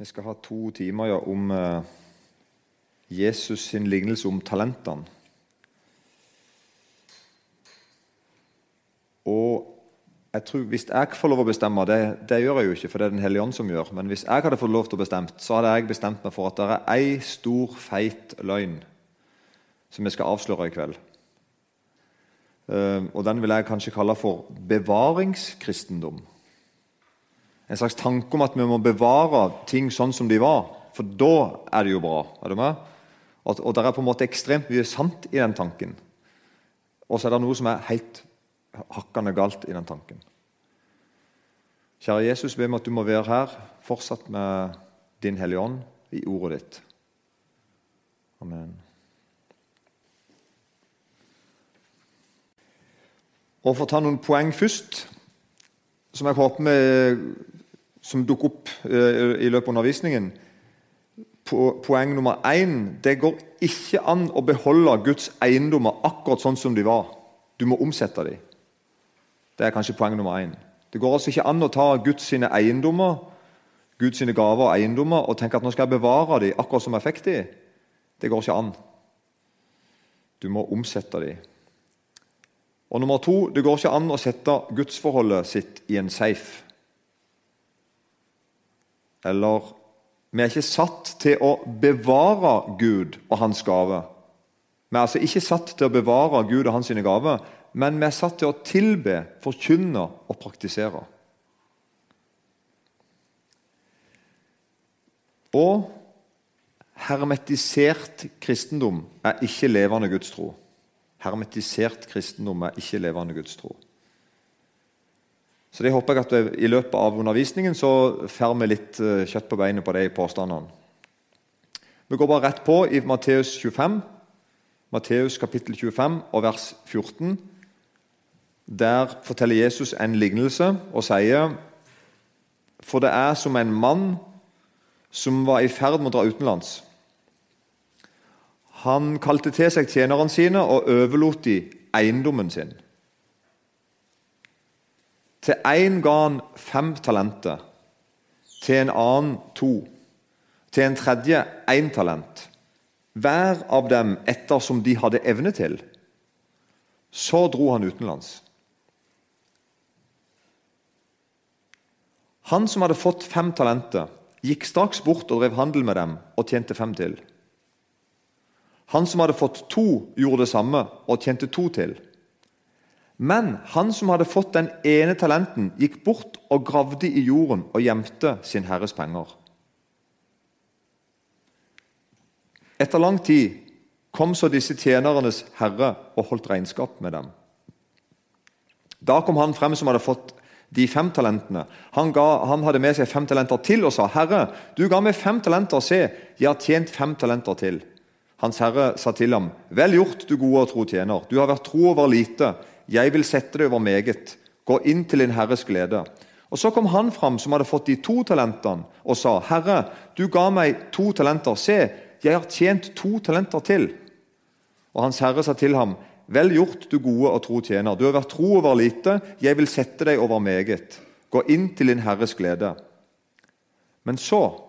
Vi skal ha to timer ja, om eh, Jesus sin lignelse om talentene. Og jeg tror, Hvis jeg får lov å bestemme, det, det gjør jeg jo ikke, for det er Den hellige ånd som gjør, men hvis jeg hadde fått lov til å bestemme, så hadde jeg bestemt meg for at det er ei stor, feit løgn som jeg skal avsløre i kveld. Eh, og Den vil jeg kanskje kalle for bevaringskristendom. En slags tanke om at vi må bevare ting sånn som de var, for da er det jo bra. er du med? Og, og det er på en måte ekstremt mye sant i den tanken. Og så er det noe som er helt hakkende galt i den tanken. Kjære Jesus, be meg at du må være her fortsatt med Din Hellige Ånd i ordet ditt. Amen. Og For å ta noen poeng først, som jeg håper vi, som dukker opp eh, i løpet av undervisningen. Poeng nummer én det går ikke an å beholde Guds eiendommer akkurat sånn som de var. Du må omsette dem. Det er kanskje poeng nummer én. Det går altså ikke an å ta Guds sine eiendommer, Guds sine gaver og eiendommer og tenke at nå skal jeg bevare dem akkurat som jeg fikk dem. Det går ikke an. Du må omsette dem. Og nummer to, Det går ikke an å sette gudsforholdet sitt i en safe. Eller Vi er ikke satt til å bevare Gud og hans gave. Vi er altså ikke satt til å bevare Gud og hans gaver, men vi er satt til å tilbe, forkynne og praktisere. Og hermetisert kristendom er ikke levende gudstro. Hermetisert kristendom er ikke levende gudstro. Så det håper jeg at I løpet av undervisningen så får vi litt eh, kjøtt på beinet på de påstandene. Vi går bare rett på i Matteus 25, Matteus kapittel 25 og vers 14. Der forteller Jesus en lignelse og sier For det er som en mann som var i ferd med å dra utenlands. Han kalte til seg tjenerne sine og overlot de eiendommen sin. Til én ga han fem talenter, til en annen to, til en tredje én talent. Hver av dem ettersom de hadde evne til. Så dro han utenlands. Han som hadde fått fem talenter, gikk straks bort og drev handel med dem og tjente fem til. Han som hadde fått to, gjorde det samme og tjente to til. Men han som hadde fått den ene talenten, gikk bort og gravde i jorden og gjemte sin herres penger. Etter lang tid kom så disse tjenernes herre og holdt regnskap med dem. Da kom han frem som hadde fått de fem talentene. Han, ga, han, hadde med seg fem talenter til og sa, 'Herre, du ga meg fem talenter. Se, jeg har tjent fem talenter til.' Hans herre sa til ham, 'Vel gjort, du gode og tro tjener. Du har vært tro over lite. Jeg vil sette deg over meget. Gå inn til din herres glede.' Og Så kom han fram som hadde fått de to talentene, og sa, 'Herre, du ga meg to talenter. Se, jeg har tjent to talenter til.' Og Hans herre sa til ham, Vel gjort, du gode og tro tjener. Du har vært tro over lite, jeg vil sette deg over meget. Gå inn til din Herres glede. Men så,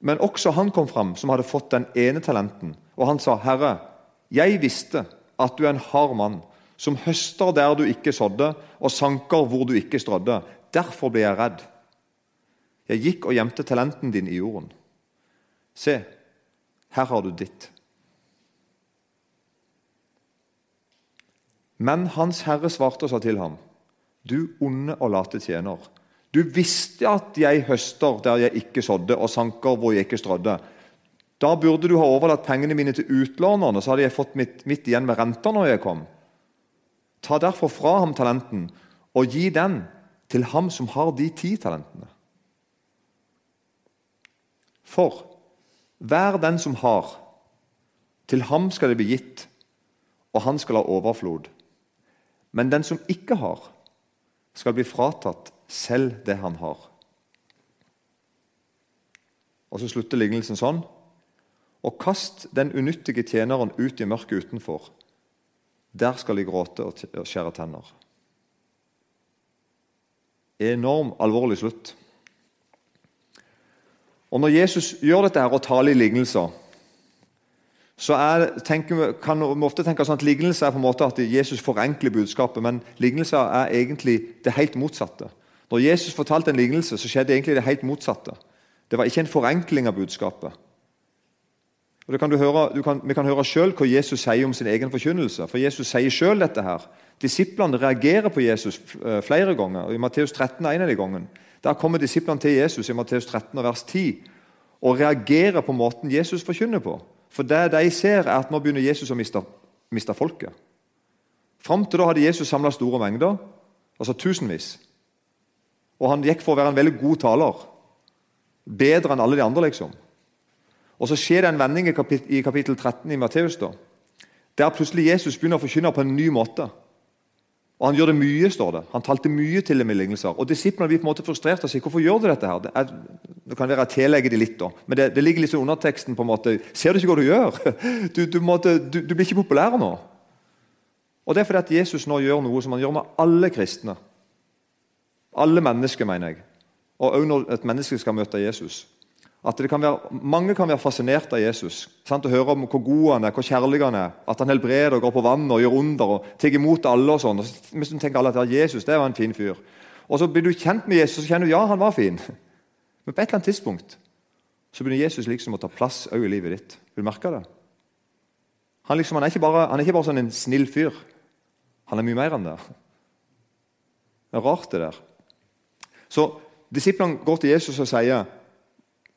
men også han kom fram, som hadde fått den ene talenten. Og han sa, 'Herre, jeg visste at du er en hard mann, som høster der du ikke sådde, og sanker hvor du ikke strødde. Derfor ble jeg redd. Jeg gikk og gjemte talenten din i jorden. Se, her har du ditt.' Men Hans Herre svarte og sa til ham, du onde og late tjener. Du visste at jeg høster der jeg ikke sådde, og sanker hvor jeg ikke strødde. Da burde du ha overlatt pengene mine til utlånerne, så hadde jeg fått mitt, mitt igjen med renter når jeg kom. Ta derfor fra ham talenten, og gi den til ham som har de ti talentene. For hver den som har, til ham skal det bli gitt, og han skal ha overflod. Men den som ikke har, skal bli fratatt selv det han har. Og Så slutter lignelsen sånn. Og kast den unyttige tjeneren ut i mørket utenfor. Der skal de gråte og skjære tenner. Enorm alvorlig slutt. Og Når Jesus gjør dette her og taler i lignelser, så er, tenker, kan vi ofte tenke sånn at lignelse er på en måte at Jesus forenkler budskapet, men lignelser er egentlig det helt motsatte. Når Jesus fortalte en lignelse, så skjedde egentlig det helt motsatte. Det var ikke en forenkling av budskapet. Og kan høre, kan, Vi kan høre sjøl hva Jesus sier om sin egen forkynnelse. For Jesus sier sjøl dette. her. Disiplene reagerer på Jesus eh, flere ganger. og I Matteus 13 er en av de gangene. Der kommer disiplene til Jesus i Matteus 13 vers 10 og reagerer på måten Jesus forkynner på. For det de ser, er at nå begynner Jesus å miste, miste folket. Fram til da hadde Jesus samla store mengder, altså tusenvis. Og han gikk for å være en veldig god taler. Bedre enn alle de andre, liksom. Og Så skjer det en vending i kapittel 13 i Matteus, da, der plutselig Jesus begynner å forkynne på en ny måte. Og Han gjør det mye, står det. Han talte mye til dem i lignelser. Og Disiplene blir på en måte frustrert og sier hvorfor gjør du dette. her? Det, er, det kan være jeg tillegger det litt, da. men det, det ligger litt i underteksten. på en måte. Ser du ikke hva du gjør? Du, du, måtte, du, du blir ikke populær nå. Og Det er fordi at Jesus nå gjør noe som han gjør med alle kristne. Alle mennesker, mener jeg. Og også når et menneske skal møte Jesus. At kan være, Mange kan være fascinert av Jesus. Sant? Å høre om hvor god han er, hvor kjærlig han er. At han helbreder og går på vann og gjør under og tar imot alle. og sånn. Hvis så tenker alle at Jesus det var en fin fyr. Og Så blir du kjent med Jesus og kjenner du ja, han var fin. Men på et eller annet tidspunkt så begynner Jesus liksom å ta plass i livet ditt. Vil du merke det? Han, liksom, han, er bare, han, er ikke bare, sånn en snill fyr. Han er mye mer enn det. Det er rart, det der. Så Disiplene går til Jesus og sier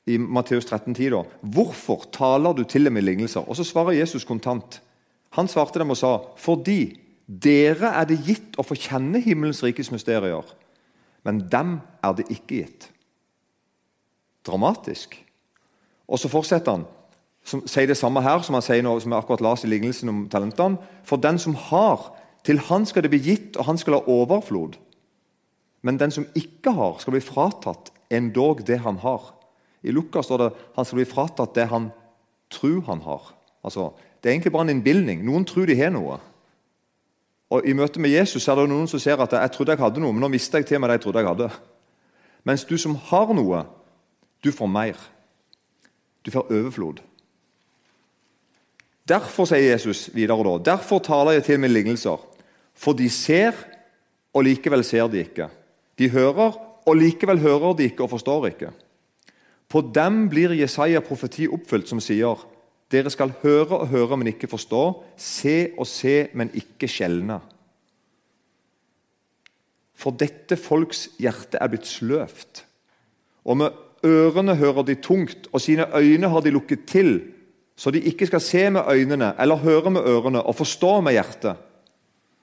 i Matteus 13,10. da, 'Hvorfor taler du til dem i lignelser?' Og Så svarer Jesus kontant. Han svarte dem og sa, 'Fordi dere er det gitt å få kjenne himmelens rikes mysterier.' 'Men dem er det ikke gitt.' Dramatisk. Og så fortsetter han, som sier det samme her som han sier nå, som jeg akkurat las i lignelsen om talentene. 'For den som har, til han skal det bli gitt, og han skal ha overflod.' 'Men den som ikke har, skal bli fratatt endog det han har.' I Lukas står det han skal bli fratatt det han tror han har. Altså, det er egentlig bare en innbilning. Noen tror de har noe. Og I møte med Jesus er det noen som ser at jeg trodde jeg hadde noe, men nå mister jeg til meg det jeg trodde jeg hadde. Mens du som har noe, du får mer. Du får overflod. Derfor, sier Jesus videre da, derfor taler jeg til med lignelser. For de ser, og likevel ser de ikke. De hører, og likevel hører de ikke og forstår ikke. På dem blir Jesaja profeti oppfylt, som sier dere skal høre og høre, men ikke forstå, se og se, men ikke skjelne. For dette folks hjerte er blitt sløvt, og med ørene hører de tungt, og sine øyne har de lukket til, så de ikke skal se med øynene eller høre med ørene og forstå med hjertet,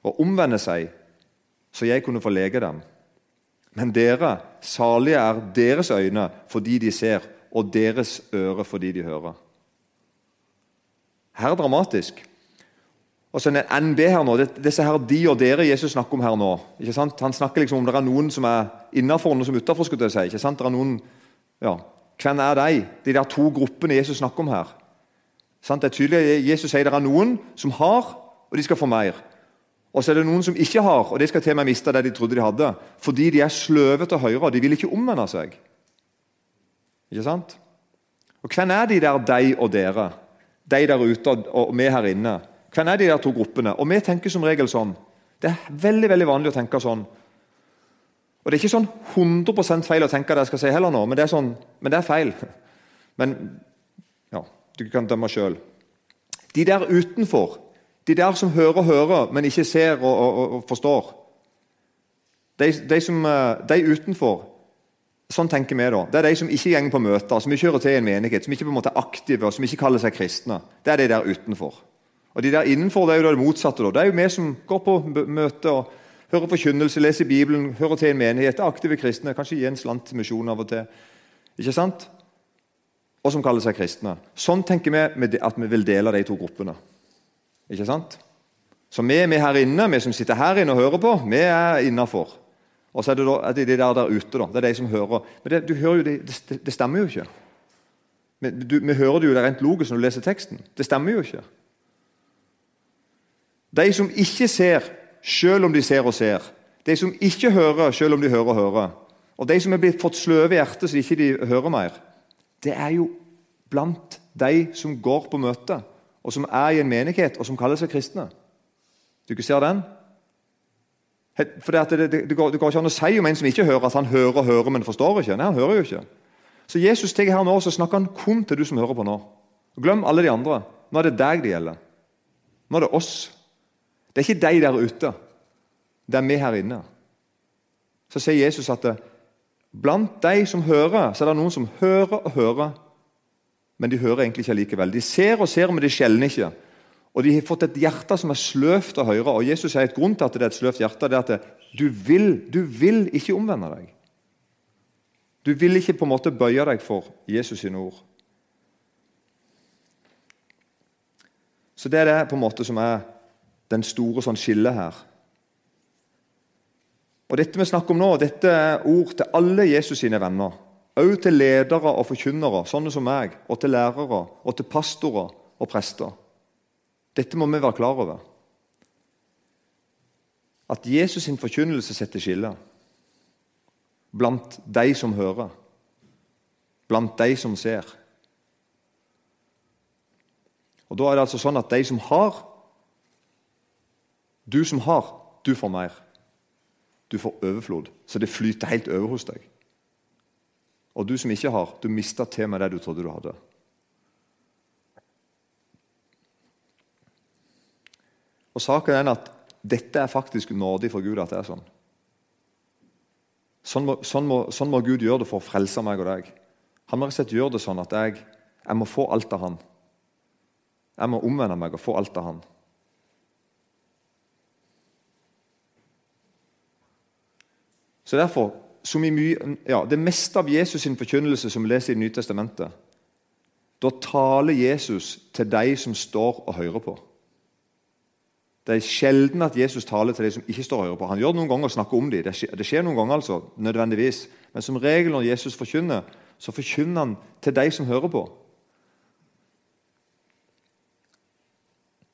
og omvende seg, så jeg kunne få lege dem. Men dere, salige er deres øyne fordi de ser, og deres øre fordi de hører. Her er dramatisk. Og så en NB her nå, Disse her de og dere Jesus snakker om her nå. ikke sant? Han snakker liksom om det er noen som er innafor og noen som er utafor. Si? Det er noen, ja, Hvem er de? De der to gruppene Jesus snakker om her. Sant? Det er tydelig Jesus sier det er noen som har, og de skal få mer. Og så er det noen som ikke har, og de skal til og med miste det de trodde de hadde. Fordi de er sløve til høyre, og de vil ikke omvende seg. Ikke sant? Og Hvem er de der deg og dere? De der ute og vi her inne. Hvem er de der to gruppene? Og Vi tenker som regel sånn. Det er veldig veldig vanlig å tenke sånn. Og Det er ikke sånn 100% feil å tenke det jeg skal si heller nå, men det er, sånn, men det er feil. Men ja, du kan dømme sjøl. De der utenfor de der som hører og hører, men ikke ser og, og, og forstår. De, de, som, eh, de, utenfor. Sånn tenker vi da. Det er de som ikke går på møter, som ikke hører til i en menighet, som ikke på en måte er aktive og som ikke kaller seg kristne. Det er de der utenfor. Og De der innenfor det er jo det motsatte. Da. Det er jo vi som går på møter, og hører forkynnelse, leser Bibelen, hører til en menighet, er aktive kristne. Kanskje gi en slant misjon av og til. Ikke sant? Og som kaller seg kristne. Sånn tenker vi at vi vil dele de to gruppene. Ikke sant? Så vi, vi her inne, vi som sitter her inne og hører på, vi er innafor. Og så er det, da, er det de der der ute. da, Det er de som hører. Men det, du hører jo, det, det, det stemmer jo ikke. Vi, du, vi hører det jo rent logisk når du leser teksten. Det stemmer jo ikke. De som ikke ser, selv om de ser og ser. De som ikke hører, selv om de hører og hører. Og de som er blitt fått sløve i hjertet så ikke de hører mer. det er jo blant de som går på møte, og som er i en menighet, og som kaller seg kristne. Du ikke ser den? For det, det, det, går, det, går, ikke an å si om en som ikke hører, at han hører og hører, men forstår ikke. Nei, han hører jo ikke. Så Jesus tar her nå, så snakker han kun til du som hører på nå. Glem alle de andre. Nå er det deg det gjelder. Nå er det oss. Det er ikke de der ute. Det er vi her inne. Så sier Jesus at blant de som hører, så er det noen som hører og hører, men de hører egentlig ikke likevel. De ser og ser, men de skjelner ikke. Og De har fått et hjerte som er sløvt å høre. Og Jesus sier et grunn til at det er et sløvt hjerte. det er at du vil, du vil ikke omvende deg. Du vil ikke på en måte bøye deg for Jesus sine ord. Så det er det på en måte som er den store sånn skillet her. Og Dette vi snakker om nå, dette er ord til alle Jesus sine venner. Også til ledere og forkynnere, sånne som meg, og til lærere, og til pastorer og prester. Dette må vi være klar over. At Jesus' sin forkynnelse setter skille blant de som hører, blant de som ser. Og Da er det altså sånn at de som har Du som har, du får mer. Du får overflod. Så det flyter helt over hos deg. Og du som ikke har, du mista til med det du trodde du hadde. Og Saken er at dette er faktisk nådig for Gud at det er sånn. Sånn må, sånn, må, sånn må, Gud gjøre det for å frelse meg og deg. Han må rett gjøre det sånn at jeg, jeg må få alt av Han. Jeg må omvende meg og få alt av Han. Så derfor, som i mye, ja, Det meste av Jesus' sin forkynnelse som vi leser i Nytestamentet, da taler Jesus til de som står og hører på. Det er sjelden at Jesus taler til de som ikke står og hører på. Han gjør det noen ganger og snakker om dem. Det skjer, det skjer noen ganger, altså, nødvendigvis. Men som regel når Jesus forkynner, så forkynner han til de som hører på.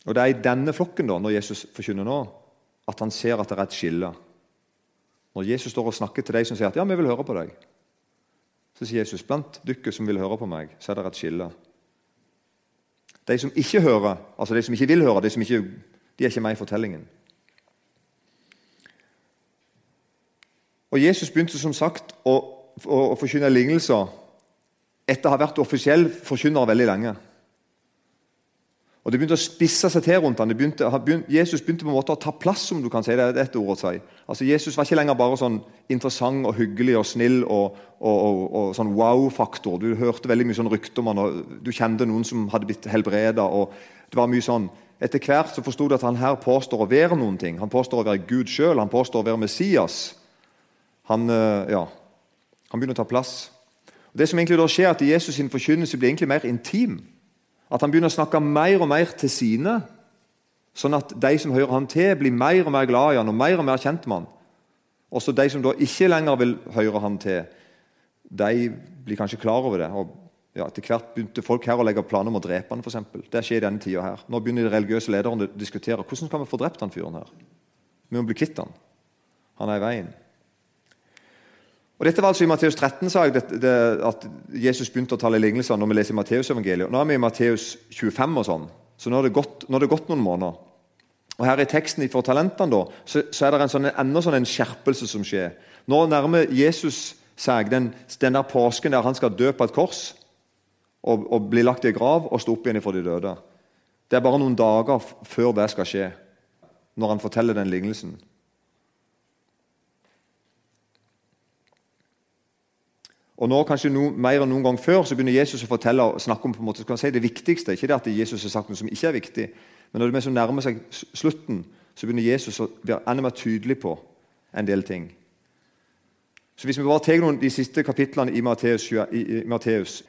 Og Det er i denne flokken, da, når Jesus forkynner nå, at han ser at det er et skille. Når Jesus står og snakker til de som sier at ja, vi vil høre på deg, så sier Jesus blant dere som vil høre på meg, så er det et skille. De som ikke hører, altså de som ikke vil høre, de som ikke de er ikke med i fortellingen. Og Jesus begynte som sagt å, å, å forkynne lignelser etter å ha vært offisiell forkynner veldig lenge. Og Det begynte å spisse seg til rundt ham. Begynte, Jesus begynte på en måte å ta plass, om du kan si det. er et ord å si. Altså Jesus var ikke lenger bare sånn interessant og hyggelig og snill og, og, og, og sånn wow-faktor. Du hørte veldig mye sånn rykter om han, og du kjente noen som hadde blitt helbreda. Det var mye sånn etter hvert så forsto du at han her påstår å være noen ting. Han påstår å være Gud sjøl, han påstår å være Messias. Han, eh, ja, han begynner å ta plass. Og det som egentlig da skjer, at Jesus' sin forkynnelse blir egentlig mer intim. At han begynner å snakke mer og mer til sine, sånn at de som hører han til, blir mer og mer glad i han og mer og mer kjent med han. Også de som da ikke lenger vil høre han til, de blir kanskje klar over det og ja, Etter hvert begynte folk her å legge planer om å drepe han, eksempel. Det skjer i denne tida her. Nå begynner de religiøse lederne å diskutere hvordan kan vi få drept han fyren her. Vi må bli kvitt han. Han er i veien. Og Dette var altså i Matteus 13 sa jeg, det, det, at Jesus begynte å tale lignelser når vi leser Matteusevangeliet. Nå er vi i Matteus 25, og sånn, så nå har det gått, det gått noen måneder. Og her I teksten for talentene da, så, så er det en sånn, enda sånn en skjerpelse som skjer. Nå nærmer Jesus seg den, den der påsken der han skal dø på et kors og, og bli lagt i grav og stå opp igjen for de døde. Det er bare noen dager før det skal skje, når han forteller den lignelsen. Og nå kanskje no, Mer enn noen gang før så begynner Jesus å fortelle og snakke om på en måte, skal si det viktigste. Ikke det at Jesus har sagt noe som ikke er viktig, men når det nærmer seg slutten, så begynner Jesus å være enda mer tydelig på en del ting. Så Hvis vi bare tar noen de siste kapitlene i Matteus, i, i Matteus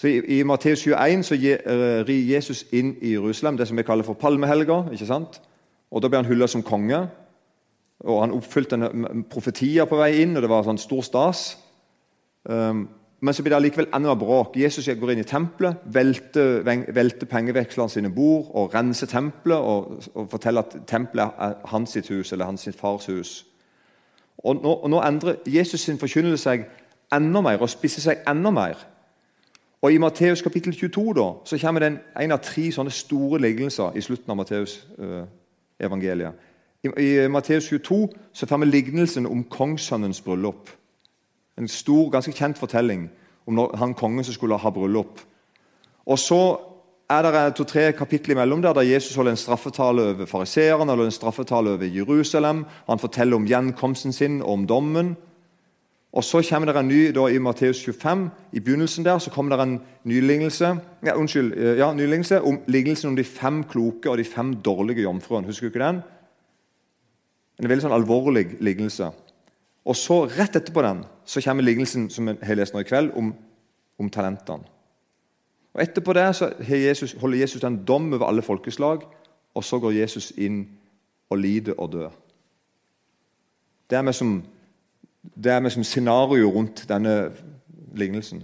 så I, i Matteus 21 så eh, rir Jesus inn i Jerusalem, det som vi kaller for palmehelga. ikke sant? Og Da blir han hylla som konge. Og Han oppfylte profetier på vei inn, og det var sånn stor stas. Um, men så blir det likevel enda bråk. Jesus går inn i tempelet, velter, velter pengevekslerne sine bord og renser tempelet og, og, forteller at tempelet er hans sitt hus eller hans sitt fars hus. Og nå, og nå endrer Jesus sin forkynnelse seg enda mer og spisser seg enda mer. Og I Matteus kapittel 22 da, så kommer det en, av tre sånne store lignelser i slutten av Matteus eh. I, i Matteus 22 så får vi lignelsen om kongssønnens bryllup. En stor, ganske kjent fortelling om når han kongen som skulle ha bryllup. Og så er det to-tre kapitler imellom der, der Jesus holder en straffetale over fariseerne eller en straffetale over Jerusalem. Han forteller om gjenkomsten sin og om dommen. Og Så kommer det en ny da, i Matteus 25. I begynnelsen der, så kommer det en ny lignelse, ja, unnskyld, eh, ja, ny lignelse om lignelsen om de fem kloke og de fem dårlige jomfruene. Husker du ikke den? En veldig sånn alvorlig lignelse. Og så Rett etterpå den så kommer lignelsen som jeg har lest nå i kveld, om, om talentene. Og Etterpå det så Jesus, holder Jesus en dom over alle folkeslag, og så går Jesus inn og lider og dør. Det er vi som, det er vi scenario rundt denne lignelsen.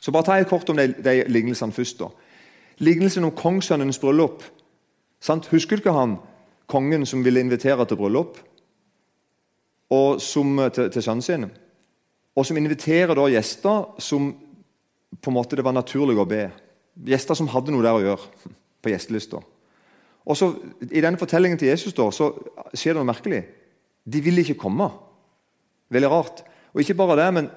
Så bare ta jeg kort om de, de lignelsene først. da. Lignelsen om kongssønnens bryllup. Sant? Husker du ikke han kongen som ville invitere til bryllup som, til, til sønnen sin? Og som inviterer da gjester som på en måte det var naturlig å be. Gjester som hadde noe der å gjøre på gjestelista. Og så, I denne fortellingen til Jesus da, så skjer det noe merkelig. De vil ikke komme. Veldig rart. Og ikke bare det, men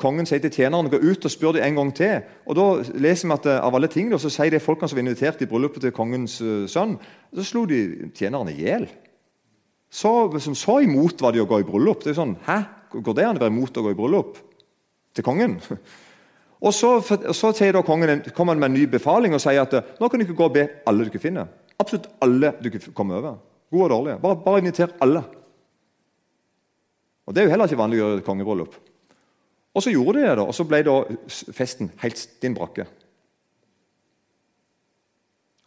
Kongen sier til tjeneren gå ut og spør dem en gang til. Og da leser vi at eh, av alle ting da, så sier de folkene som var invitert i bryllupet til kongens uh, sønn, så slo de tjeneren i hjel. Så, som så imot var de å gå i bryllup. Det er sånn, Hæ? Går det an å være imot å gå i bryllup? Til kongen? Og Så, så kongen, kommer han med en ny befaling og sier at nå kan dere gå og be alle dere finner. Absolutt alle dere kommer over. Gode og dårlige. Bare, bare inviter alle. Og Det er jo heller ikke vanlig å gjøre et kongebryllup. Og Så gjorde de det, da, og så ble da festen helt stinn brakke.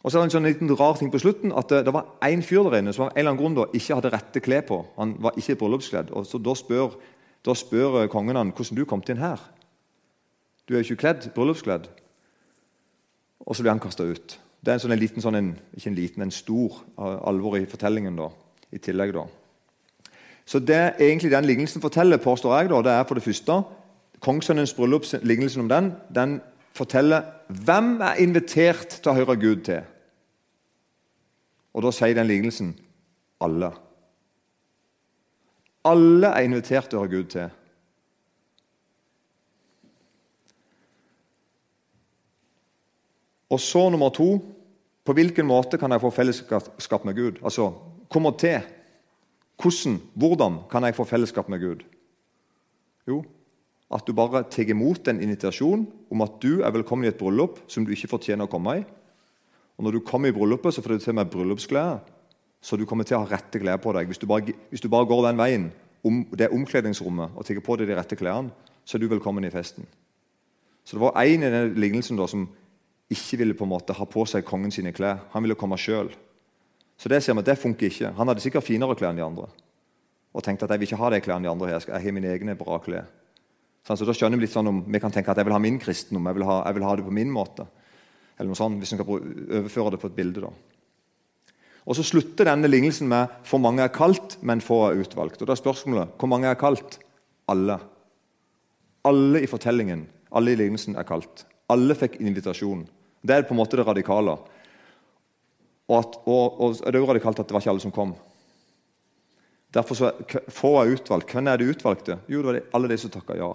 Og så er det en sånn liten rar ting på slutten, at det, det var én fyr der inne som av en eller annen grunn da, ikke hadde rette klær på. Han var ikke bryllupskledd. og så Da spør, da spør kongen han hvordan du kom inn her. Du er jo ikke kledd, bryllupskledd. Og så blir han kasta ut. Det er en, sånn, en liten, sånn en, ikke en liten, en stor alvor i fortellingen. da, i tillegg da. Så det egentlig den lignelsen forteller, påstår jeg, da, det er for det første Kongssønnens bryllup, lignelsen om den, den forteller hvem er invitert til å høre Gud til. Og Da sier den lignelsen alle. Alle er invitert til å høre Gud til. Og så nummer to på hvilken måte kan jeg få fellesskap med Gud? Altså kommer til. Hvordan, hvordan kan jeg få fellesskap med Gud? Jo, at du bare tar imot en invitasjon om at du er velkommen i et bryllup som du ikke fortjener å komme i. Og Når du kommer i bryllupet, så får du til med bryllupsklær, så du kommer til å ha rette klær på deg. Hvis du bare, hvis du bare går den veien, om det omkledningsrommet, og tar på deg de rette klærne, så er du velkommen i festen. Så Det var én i den lignelsen da, som ikke ville på en måte ha på seg kongen sine klær. Han ville komme sjøl. Så det ser vi, det funker ikke. Han hadde sikkert finere klær enn de andre. Og tenkte at jeg vil ikke ha de klærne de andre har. Jeg har mine egne bra klær. Så da skjønner Vi litt sånn om, vi kan tenke at jeg vil ha min kristendom, jeg vil ha, jeg vil ha det på min måte. Eller noe sånt, Hvis en skal overføre det på et bilde. da. Og Så slutter denne lignelsen med 'for mange er kalt, men få er utvalgt'. Og da er spørsmålet hvor mange er kalt? Alle. Alle i fortellingen, alle i lignelsen er kalt. Alle fikk invitasjon. Det er på en måte det radikale. Og, at, og, og det er jo radikalt at det var ikke alle som kom. Derfor så er, Få er utvalgt. Hvem er de utvalgte? Jo, det var alle de som takka ja.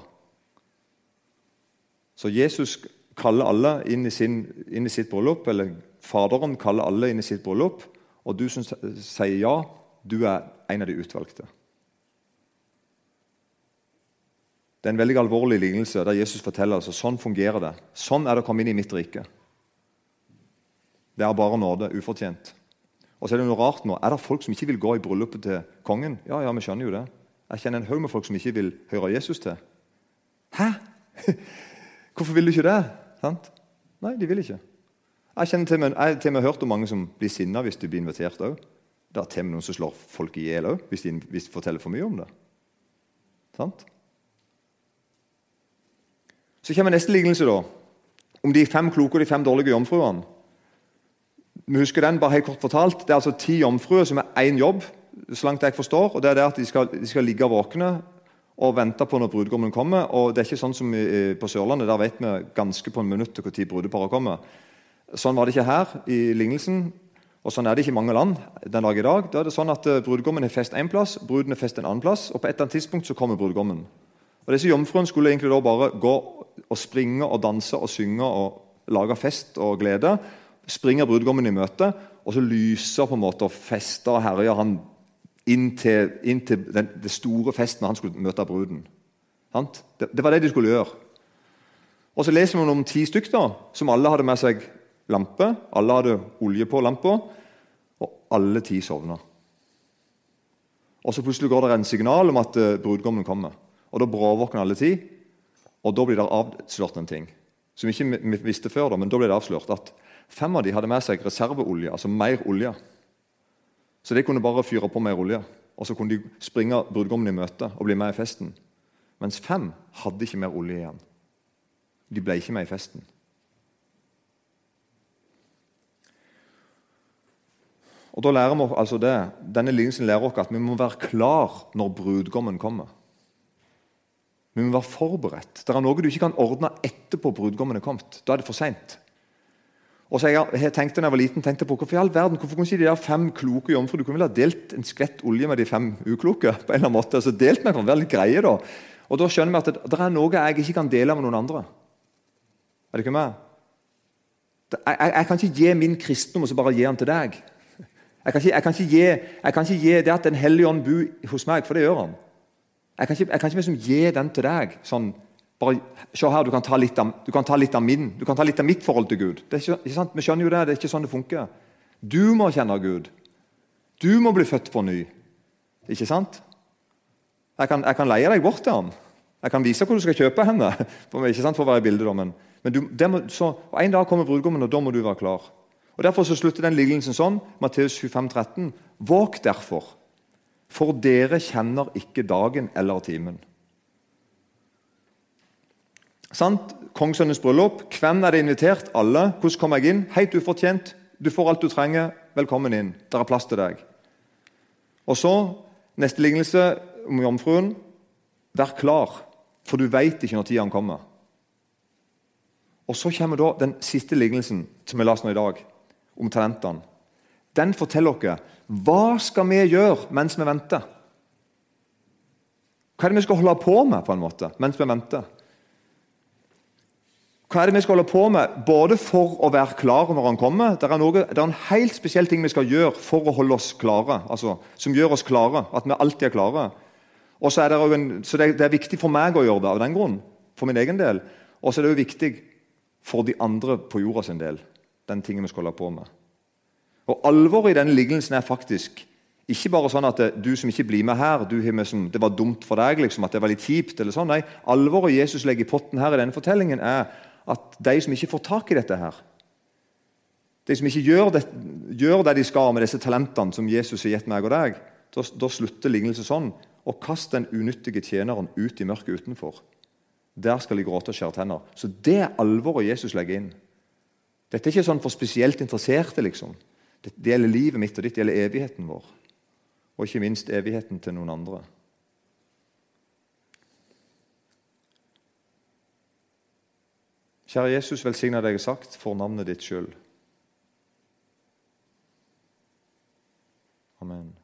Så Jesus kaller alle inn i, sin, inn i, sitt bryllup, eller Faderen kaller alle inn i sitt bryllup, og du som sier ja, du er en av de utvalgte. Det er en veldig alvorlig lignelse der Jesus forteller altså, sånn fungerer det. Sånn er det å komme inn i mitt rike. Det er bare nåde, ufortjent. Og så er det noe rart nå. Er det folk som ikke vil gå i bryllupet til kongen? Ja, ja, vi skjønner jo det. Jeg kjenner en haug med folk som ikke vil høre Jesus til. Hæ? Hvorfor vil du ikke det? Sant? Nei, de vil ikke. Jeg kjenner til, jeg har til og med hørt om mange som blir sinna hvis de blir invitert òg. Det er til og med noen som slår folk i hjel òg, hvis, hvis de forteller for mye om det. Sant? Så kommer neste lignelse, da, om de fem kloke og de fem dårlige jomfruene. Vi husker den bare helt kort fortalt. Det er altså ti jomfruer som er én jobb, så langt jeg forstår. og det er det at De skal, de skal ligge våkne, og venter på når brudgommen kommer. og det er ikke sånn som På Sørlandet der vet vi ganske på en minutt hvor når brudeparet kommer. Sånn var det ikke her i lignelsen. Og Sånn er det ikke i mange land den dag i dag. Da er det sånn at eh, Brudgommen er fest én plass, bruden er fest en annen plass, og på et eller annet tidspunkt så kommer brudgommen. Og Disse jomfruene skulle egentlig da bare gå og springe og danse og synge og lage fest og glede. Springer brudgommen i møte, og så lyser på en måte og fester og herjer han inn til, inn til den, det store festen han skulle møte bruden. Det, det, var det de skulle gjøre. Og Så leser vi om ti stykker som alle hadde med seg lampe. Alle hadde olje på lampa, og alle ti sovna. Og Så plutselig går det en signal om at eh, brudgommen kommer. Og Da bråvåkner alle ti, og da blir det avslørt en ting som vi ikke visste før. Da, men da ble det avslørt at fem av de hadde med seg reserveolje, altså mer olje. Så de kunne bare fyre på mer olje, og så kunne de springe brudgommen i møte og bli med i festen. Mens fem hadde ikke mer olje igjen. De ble ikke med i festen. Og da lærer vi altså det, Denne lignelsen lærer oss at vi må være klar når brudgommen kommer. Vi må være forberedt. Det er noe du ikke kan ordne etterpå brudgommen er kommet. Da er det for seint. Og så jeg, jeg tenkte når jeg var liten, tenkte på hvorfor i all verden, hvorfor kunne ikke de der fem kloke jomfruene Du kunne vel ha delt en skvett olje med de fem ukloke? på en eller annen måte, altså Delt med være litt greie da. Og Da skjønner vi at det, det, er noe jeg ikke kan dele med noen andre. Er det ikke meg? Jeg, jeg, jeg kan ikke gi min kristendom og så bare gi den til deg. Jeg kan, ikke, jeg, kan gi, jeg kan, ikke, gi, det at Den hellige ånd bor hos meg, for det gjør han. Jeg kan ikke, jeg kan ikke liksom gi den til deg. sånn, bare, Se her, du kan, ta litt av, du kan ta litt av min, du kan ta litt av mitt forhold til Gud. Ikke, ikke? Vi skjønner jo det, det er ikke sånn det funker. Du må kjenne Gud. Du må bli født på ny. Ikke sant? Jeg kan, jeg kan leie deg bort til ham. Jeg kan vise hvor du skal kjøpe henne. For, ikke sant, for å være i bildet, men, men du, må, så, En dag kommer brudgommen, og da må du være klar. Og Derfor så slutter den lignelsen sånn, Matteus 25, 13. Våg derfor, for dere kjenner ikke dagen eller timen. Sant? Kongssønnens bryllup. Hvem er det invitert? Alle. Hvordan kommer jeg inn? Helt ufortjent. Du får alt du trenger. Velkommen inn. Det er plass til deg. Og så, neste lignelse om jomfruen. Vær klar, for du veit ikke når tida kommer. Og Så kommer da den siste lignelsen som vi leste nå i dag om talentene. Den forteller oss hva skal vi gjøre mens vi venter. Hva er det vi skal holde på med på en måte, mens vi venter? Hva er det vi skal holde på med både for å være klare når han kommer? Det er, noe, det er en helt spesiell ting vi skal gjøre for å holde oss klare. Altså, som gjør oss klare. At vi alltid er klare. Og så er det, en, så det, det er viktig for meg å gjøre det av den grunn. For min egen del. Og så er det jo viktig for de andre på jorda sin del den tingen vi skal holde på med. Og Alvoret i denne lignelsen er faktisk ikke bare sånn at det, du som ikke blir med her, som, det var dumt for deg, liksom, at det var litt kjipt. eller sånn. Nei, Alvoret Jesus legger i potten her i denne fortellingen, er at de som ikke får tak i dette her, de som ikke gjør det, gjør det de skal med disse talentene som Jesus har gitt meg og deg, da, da slutter lignelsen sånn. Og kast den unyttige tjeneren ut i mørket utenfor. Der skal de gråte og skjære tenner. Så det er alvoret Jesus legger inn. Dette er ikke sånn for spesielt interesserte. liksom. Det, gjelder livet mitt, og ditt det gjelder evigheten vår. Og ikke minst evigheten til noen andre. Kjære Jesus, velsigna deg sagt for navnet ditt skyld. Amen.